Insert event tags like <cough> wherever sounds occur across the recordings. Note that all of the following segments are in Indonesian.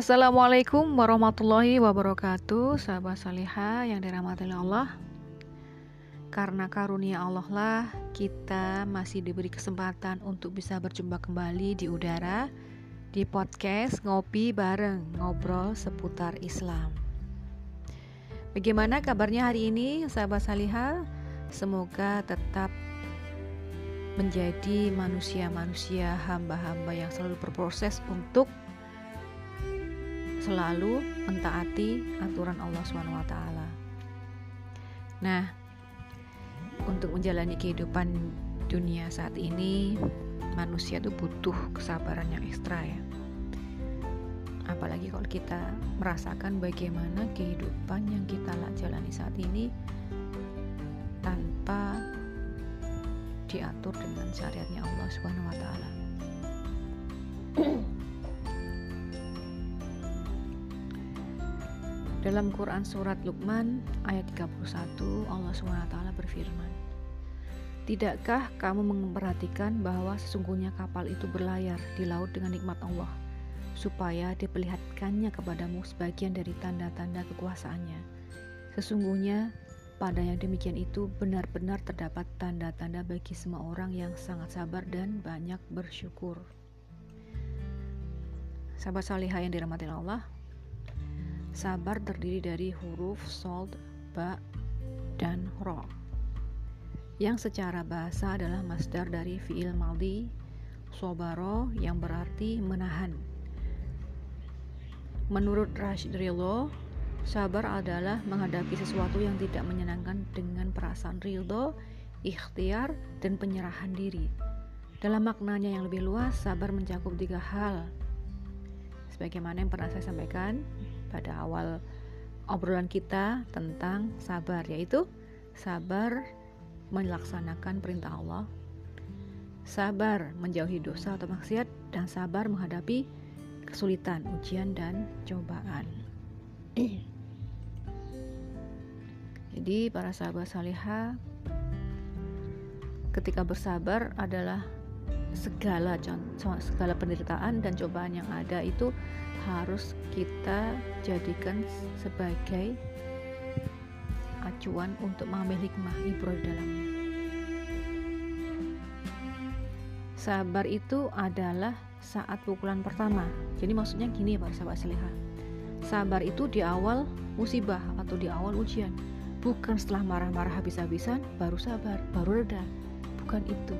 Assalamualaikum warahmatullahi wabarakatuh Sahabat salihah yang dirahmati Allah. Karena karunia Allah lah Kita masih diberi kesempatan untuk bisa berjumpa kembali di udara Di podcast Ngopi Bareng Ngobrol seputar Islam. Bagaimana kabarnya hari ini sahabat salihah Semoga tetap menjadi manusia-manusia hamba-hamba yang selalu berproses untuk selalu mentaati aturan Allah SWT. Nah, untuk menjalani kehidupan dunia saat ini, manusia itu butuh kesabaran yang ekstra ya. Apalagi kalau kita merasakan bagaimana kehidupan yang kita jalani saat ini tanpa diatur dengan syariatnya Allah taala. Dalam Quran surat Luqman ayat 31 Allah SWT berfirman Tidakkah kamu memperhatikan bahwa sesungguhnya kapal itu berlayar di laut dengan nikmat Allah supaya diperlihatkannya kepadamu sebagian dari tanda-tanda kekuasaannya? Sesungguhnya pada yang demikian itu benar-benar terdapat tanda-tanda bagi semua orang yang sangat sabar dan banyak bersyukur. Sahabat salihah yang dirahmati Allah Sabar terdiri dari huruf sold, ba, dan ro. Yang secara bahasa adalah masdar dari fi'il maldi sobaro yang berarti menahan. Menurut Rashid Ridho, sabar adalah menghadapi sesuatu yang tidak menyenangkan dengan perasaan ridho, ikhtiar, dan penyerahan diri. Dalam maknanya yang lebih luas, sabar mencakup tiga hal. Sebagaimana yang pernah saya sampaikan, pada awal obrolan kita tentang sabar yaitu sabar melaksanakan perintah Allah sabar menjauhi dosa atau maksiat dan sabar menghadapi kesulitan, ujian dan cobaan. <clears throat> Jadi para sahabat salihah ketika bersabar adalah segala segala penderitaan dan cobaan yang ada itu harus kita jadikan sebagai acuan untuk mengambil hikmah di dalamnya. Sabar itu adalah saat pukulan pertama. Jadi maksudnya gini ya Pak sahabat seliha. Sabar itu di awal musibah atau di awal ujian. Bukan setelah marah-marah habis-habisan baru sabar, baru reda. Bukan itu.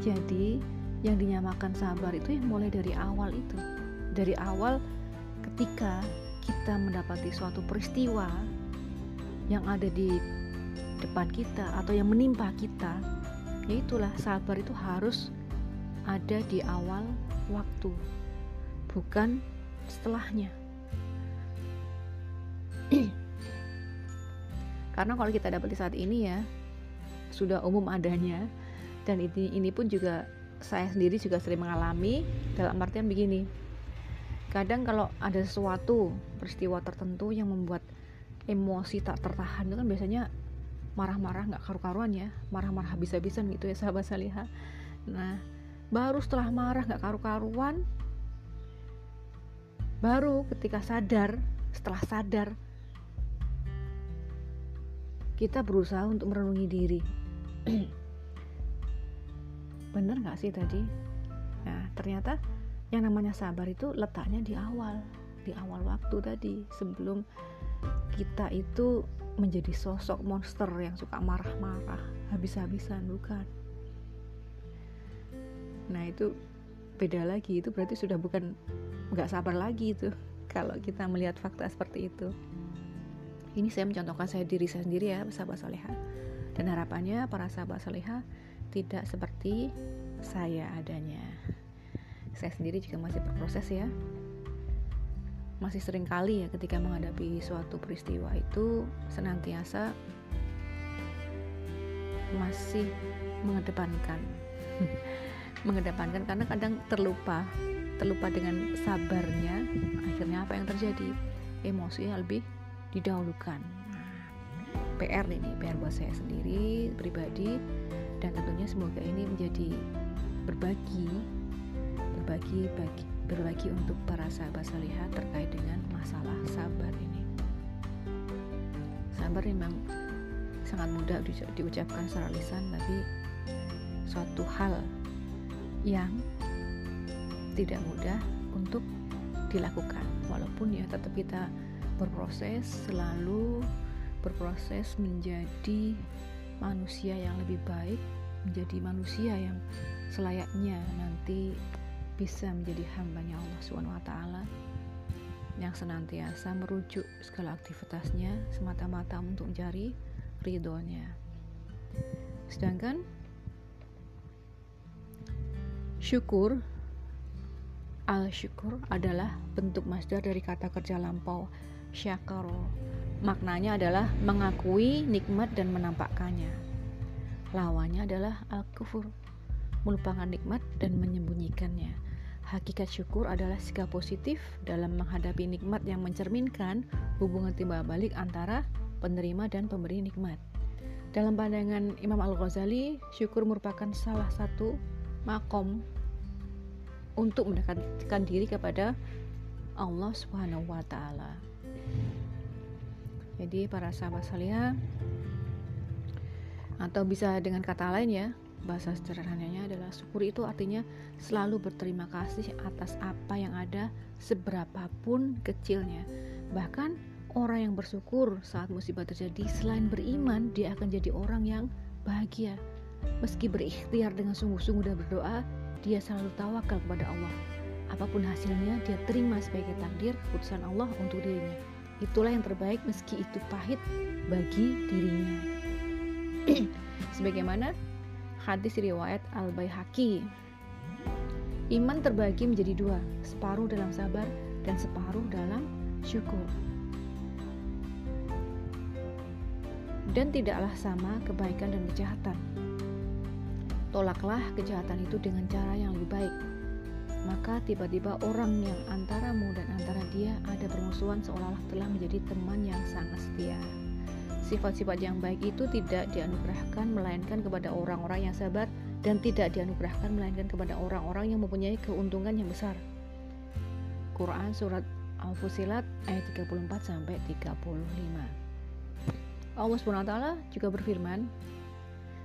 Jadi yang dinyamakan sabar itu yang mulai dari awal itu. Dari awal ketika kita mendapati suatu peristiwa yang ada di depan kita atau yang menimpa kita ya itulah sabar itu harus ada di awal waktu bukan setelahnya. <clears throat> Karena kalau kita dapat di saat ini ya sudah umum adanya dan ini ini pun juga saya sendiri juga sering mengalami dalam artian begini. Kadang kalau ada sesuatu peristiwa tertentu yang membuat emosi tak tertahan itu kan biasanya marah-marah nggak karu-karuan ya. Marah-marah habis-habisan gitu ya sahabat salihah. Nah baru setelah marah nggak karu-karuan baru ketika sadar setelah sadar kita berusaha untuk merenungi diri <clears throat> bener nggak sih tadi? Nah ternyata yang namanya sabar itu letaknya di awal di awal waktu tadi sebelum kita itu menjadi sosok monster yang suka marah-marah habis-habisan bukan? Nah itu beda lagi itu berarti sudah bukan nggak sabar lagi itu <laughs> kalau kita melihat fakta seperti itu. Ini saya mencontohkan saya diri saya sendiri ya sahabat soleha. Dan harapannya para sahabat soleha tidak seperti saya adanya. Saya sendiri juga masih berproses ya. Masih sering kali ya ketika menghadapi suatu peristiwa itu senantiasa masih mengedepankan. <laughs> Mengedepankan karena kadang terlupa terlupa dengan sabarnya akhirnya apa yang terjadi? Emosi yang lebih didahulukan. Nah, PR ini PR buat saya sendiri pribadi dan tentunya semoga ini menjadi berbagi berbagi bagi berbagi untuk para sahabat salihah terkait dengan masalah sabar ini. Sabar memang sangat mudah diucapkan secara lisan, tapi suatu hal yang tidak mudah untuk dilakukan. Walaupun ya tetap kita berproses selalu berproses menjadi manusia yang lebih baik, menjadi manusia yang selayaknya nanti bisa menjadi hambanya Allah Subhanahu wa taala yang senantiasa merujuk segala aktivitasnya semata-mata untuk mencari ridhonya. Sedangkan syukur al-syukur adalah bentuk masdar dari kata kerja lampau syakaro Maknanya adalah mengakui nikmat dan menampakkannya. Lawannya adalah al-kufur, melupakan nikmat dan menyembunyikannya. Hakikat syukur adalah sikap positif dalam menghadapi nikmat yang mencerminkan hubungan timbal balik antara penerima dan pemberi nikmat. Dalam pandangan Imam Al-Ghazali, syukur merupakan salah satu makom untuk mendekatkan diri kepada Allah Subhanahu wa taala. Jadi para sahabat salihah atau bisa dengan kata lain ya, bahasa sederhananya adalah syukur itu artinya selalu berterima kasih atas apa yang ada seberapapun kecilnya. Bahkan orang yang bersyukur saat musibah terjadi selain beriman dia akan jadi orang yang bahagia. Meski berikhtiar dengan sungguh-sungguh dan berdoa, dia selalu tawakal kepada Allah. Apa pun hasilnya, dia terima sebagai takdir keputusan Allah untuk dirinya. Itulah yang terbaik meski itu pahit bagi dirinya. <clears throat> Sebagaimana hadis riwayat Al-Baihaqi. Iman terbagi menjadi dua, separuh dalam sabar dan separuh dalam syukur. Dan tidaklah sama kebaikan dan kejahatan. Tolaklah kejahatan itu dengan cara yang lebih baik maka tiba-tiba orang yang antaramu dan antara dia ada permusuhan seolah-olah telah menjadi teman yang sangat setia. Sifat-sifat yang baik itu tidak dianugerahkan melainkan kepada orang-orang yang sabar dan tidak dianugerahkan melainkan kepada orang-orang yang mempunyai keuntungan yang besar. Quran surat Al-Fusilat ayat 34 sampai 35. Allah SWT juga berfirman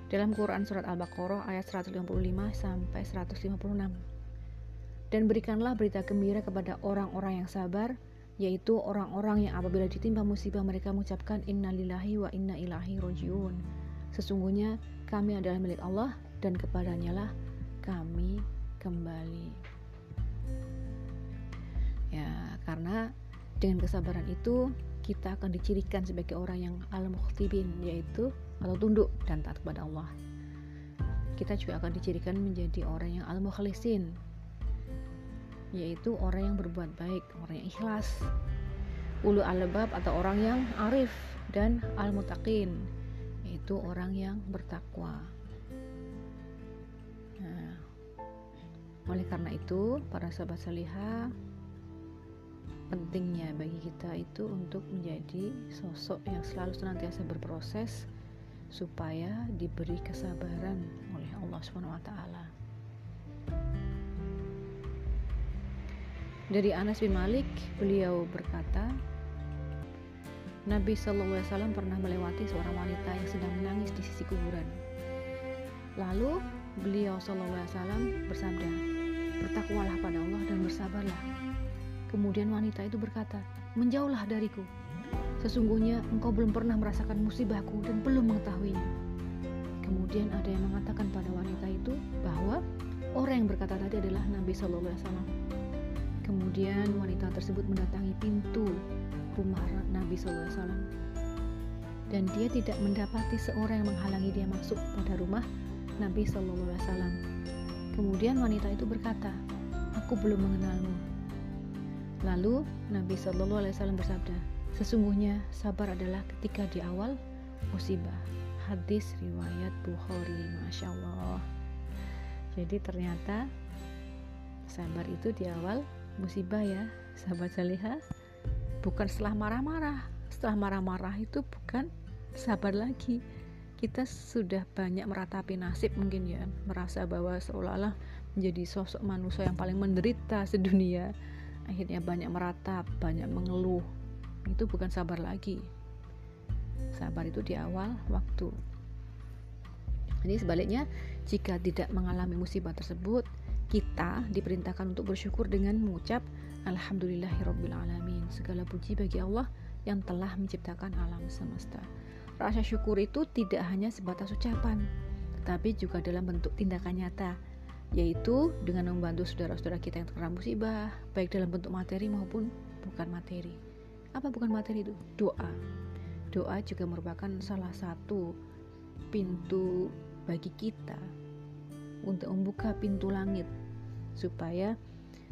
dalam Quran surat Al-Baqarah ayat 155 sampai 156 dan berikanlah berita gembira kepada orang-orang yang sabar yaitu orang-orang yang apabila ditimpa musibah mereka mengucapkan innalillahi wa inna ilahi rojiun. Sesungguhnya kami adalah milik Allah dan kepadanya lah kami kembali. Ya karena dengan kesabaran itu kita akan dicirikan sebagai orang yang al-muhtibin yaitu atau tunduk dan taat kepada Allah. Kita juga akan dicirikan menjadi orang yang al-mukhlisin yaitu orang yang berbuat baik, orang yang ikhlas. Ulu albab atau orang yang arif dan al-mutaqin yaitu orang yang bertakwa. Nah, oleh karena itu, para sahabat salihah pentingnya bagi kita itu untuk menjadi sosok yang selalu senantiasa berproses supaya diberi kesabaran oleh Allah Subhanahu wa taala. Dari Anas bin Malik, beliau berkata, Nabi Wasallam pernah melewati seorang wanita yang sedang menangis di sisi kuburan. Lalu beliau Wasallam bersabda, bertakwalah pada Allah dan bersabarlah. Kemudian wanita itu berkata, menjauhlah dariku. Sesungguhnya engkau belum pernah merasakan musibahku dan belum mengetahuinya. Kemudian ada yang mengatakan pada wanita itu bahwa orang yang berkata tadi adalah Nabi Shallallahu Alaihi Wasallam. Kemudian wanita tersebut mendatangi pintu rumah Nabi SAW dan dia tidak mendapati seorang yang menghalangi dia masuk pada rumah Nabi SAW. Kemudian wanita itu berkata, "Aku belum mengenalmu." Lalu Nabi SAW bersabda, "Sesungguhnya sabar adalah ketika di awal musibah." Hadis riwayat Bukhari, masya Allah. Jadi ternyata sabar itu di awal musibah ya sahabat salihah. Bukan setelah marah-marah. Setelah marah-marah itu bukan sabar lagi. Kita sudah banyak meratapi nasib mungkin ya. Merasa bahwa seolah-olah menjadi sosok manusia yang paling menderita sedunia. Akhirnya banyak meratap banyak mengeluh. Itu bukan sabar lagi. Sabar itu di awal waktu. Ini sebaliknya jika tidak mengalami musibah tersebut kita diperintahkan untuk bersyukur dengan mengucap Alhamdulillahirrabbilalamin segala puji bagi Allah yang telah menciptakan alam semesta Rasa syukur itu tidak hanya sebatas ucapan, tetapi juga dalam bentuk tindakan nyata, yaitu dengan membantu saudara-saudara kita yang terkena musibah, baik dalam bentuk materi maupun bukan materi. Apa bukan materi itu? Doa. Doa juga merupakan salah satu pintu bagi kita untuk membuka pintu langit supaya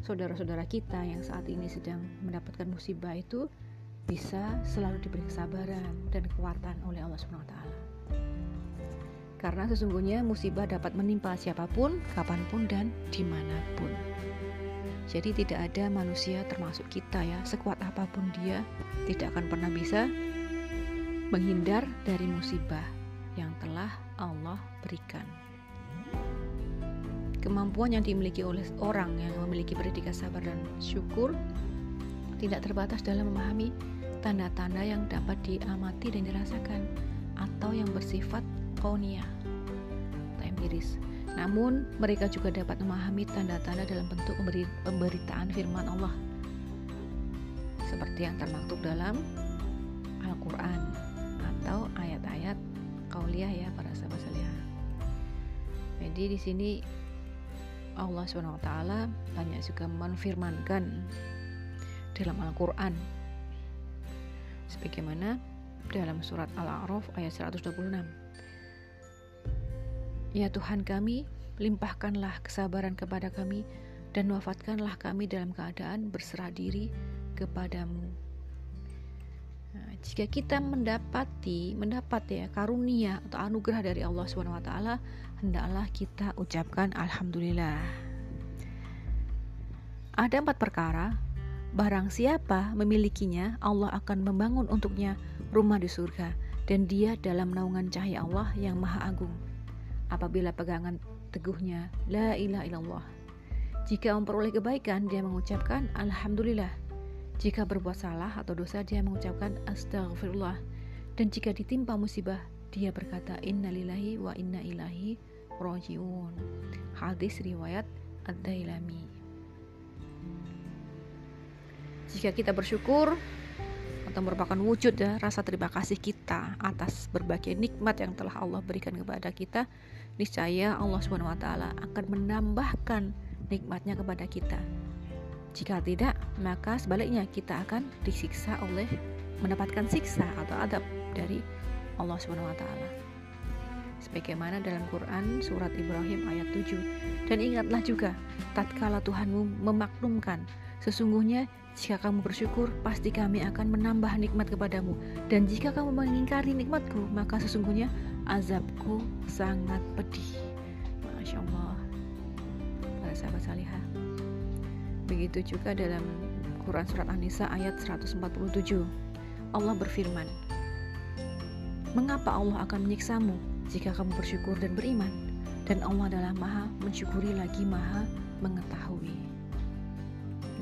saudara-saudara kita yang saat ini sedang mendapatkan musibah itu bisa selalu diberi kesabaran dan kekuatan oleh Allah SWT. Karena sesungguhnya musibah dapat menimpa siapa pun, kapan pun, dan di mana pun. Jadi tidak ada manusia termasuk kita ya, sekuat apa pun dia, tidak akan pernah bisa menghindar dari musibah yang telah Allah berikan. Kemampuan yang dimiliki oleh orang yang memiliki predikat sabar dan syukur tidak terbatas dalam memahami tanda-tanda yang dapat diamati dan dirasakan atau yang bersifat konia atau empiris. Namun, mereka juga dapat memahami tanda-tanda dalam bentuk pemberitaan firman Allah seperti yang termaktub dalam Al-Quran atau ayat-ayat kauliah ya para sahabat salihah. Jadi di sini Allah SWT banyak juga menfirmankan dalam Al-Quran sebagaimana dalam surat Al-A'raf ayat 126. Ya Tuhan kami, limpahkanlah kesabaran kepada kami dan wafatkanlah kami dalam keadaan berserah diri kepadamu. Jika kita mendapati, mendapat ya karunia atau anugerah dari Allah SWT, hendaklah kita ucapkan Alhamdulillah. Ada empat perkara Barang siapa memilikinya, Allah akan membangun untuknya rumah di surga, dan dia dalam naungan cahaya Allah yang Maha Agung. Apabila pegangan teguhnya, La ilaha illallah. Jika memperoleh kebaikan, dia mengucapkan Alhamdulillah. Jika berbuat salah atau dosa, dia mengucapkan Astaghfirullah. Dan jika ditimpa musibah, dia berkata Innalillahi wa inna ilahi rojiun. Hadis riwayat Ad-Dailami. Jika kita bersyukur atau merupakan wujud ya rasa terima kasih kita atas berbagai nikmat yang telah Allah berikan kepada kita, niscaya Allah Subhanahu wa taala akan menambahkan nikmatnya kepada kita. Jika tidak, maka sebaliknya kita akan disiksa oleh mendapatkan siksa atau adab dari Allah Subhanahu wa taala. Sebagaimana dalam Quran surat Ibrahim ayat 7. Dan ingatlah juga tatkala Tuhanmu memaklumkan sesungguhnya jika kamu bersyukur, pasti kami akan menambah nikmat kepadamu. Dan jika kamu mengingkari nikmatku, maka sesungguhnya azabku sangat pedih. Masya. Para sahabat salihah. Begitu juga dalam Quran Surat An-Nisa ayat 147. Allah berfirman, Mengapa Allah akan menyiksamu jika kamu bersyukur dan beriman? Dan Allah adalah maha mensyukuri lagi maha mengetahui.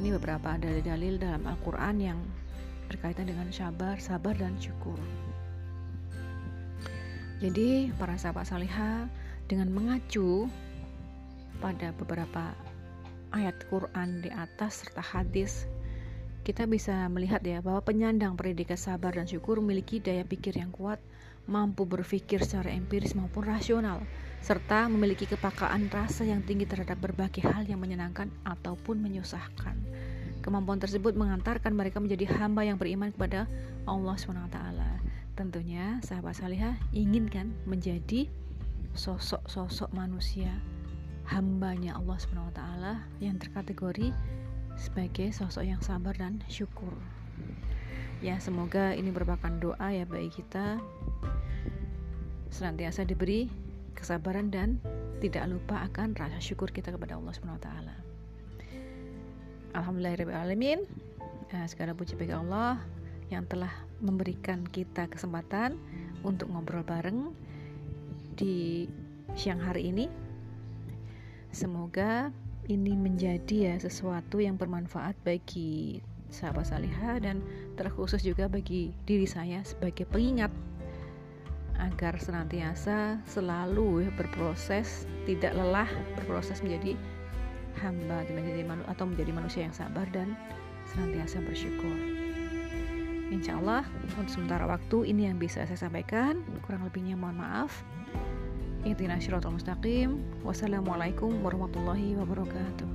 Ini beberapa dalil-dalil dalam Al-Quran yang berkaitan dengan sabar, sabar dan syukur. Jadi para sahabat salihah dengan mengacu pada beberapa ayat Quran di atas serta hadis kita bisa melihat ya bahwa penyandang predikat sabar dan syukur memiliki daya pikir yang kuat, mampu berpikir secara empiris maupun rasional, serta memiliki kepakaan rasa yang tinggi terhadap berbagai hal yang menyenangkan ataupun menyusahkan. Kemampuan tersebut mengantarkan mereka menjadi hamba yang beriman kepada Allah SWT. Tentunya sahabat salihah inginkan menjadi sosok-sosok manusia hambanya Allah SWT yang terkategori sebagai sosok yang sabar dan syukur. Ya, semoga ini merupakan doa ya bagi kita senantiasa diberi kesabaran dan tidak lupa akan rasa syukur kita kepada Allah Subhanahu wa taala. Alhamdulillahirabbil uh, segala puji bagi Allah yang telah memberikan kita kesempatan untuk ngobrol bareng di siang hari ini. Semoga ini menjadi ya sesuatu yang bermanfaat bagi sahabat salihah dan terkhusus juga bagi diri saya sebagai pengingat agar senantiasa selalu berproses tidak lelah berproses menjadi hamba menjadi manu atau menjadi manusia yang sabar dan senantiasa bersyukur. Insya Allah untuk sementara waktu ini yang bisa saya sampaikan kurang lebihnya mohon maaf. Intinya syiratul mustaqim. Wassalamualaikum warahmatullahi wabarakatuh.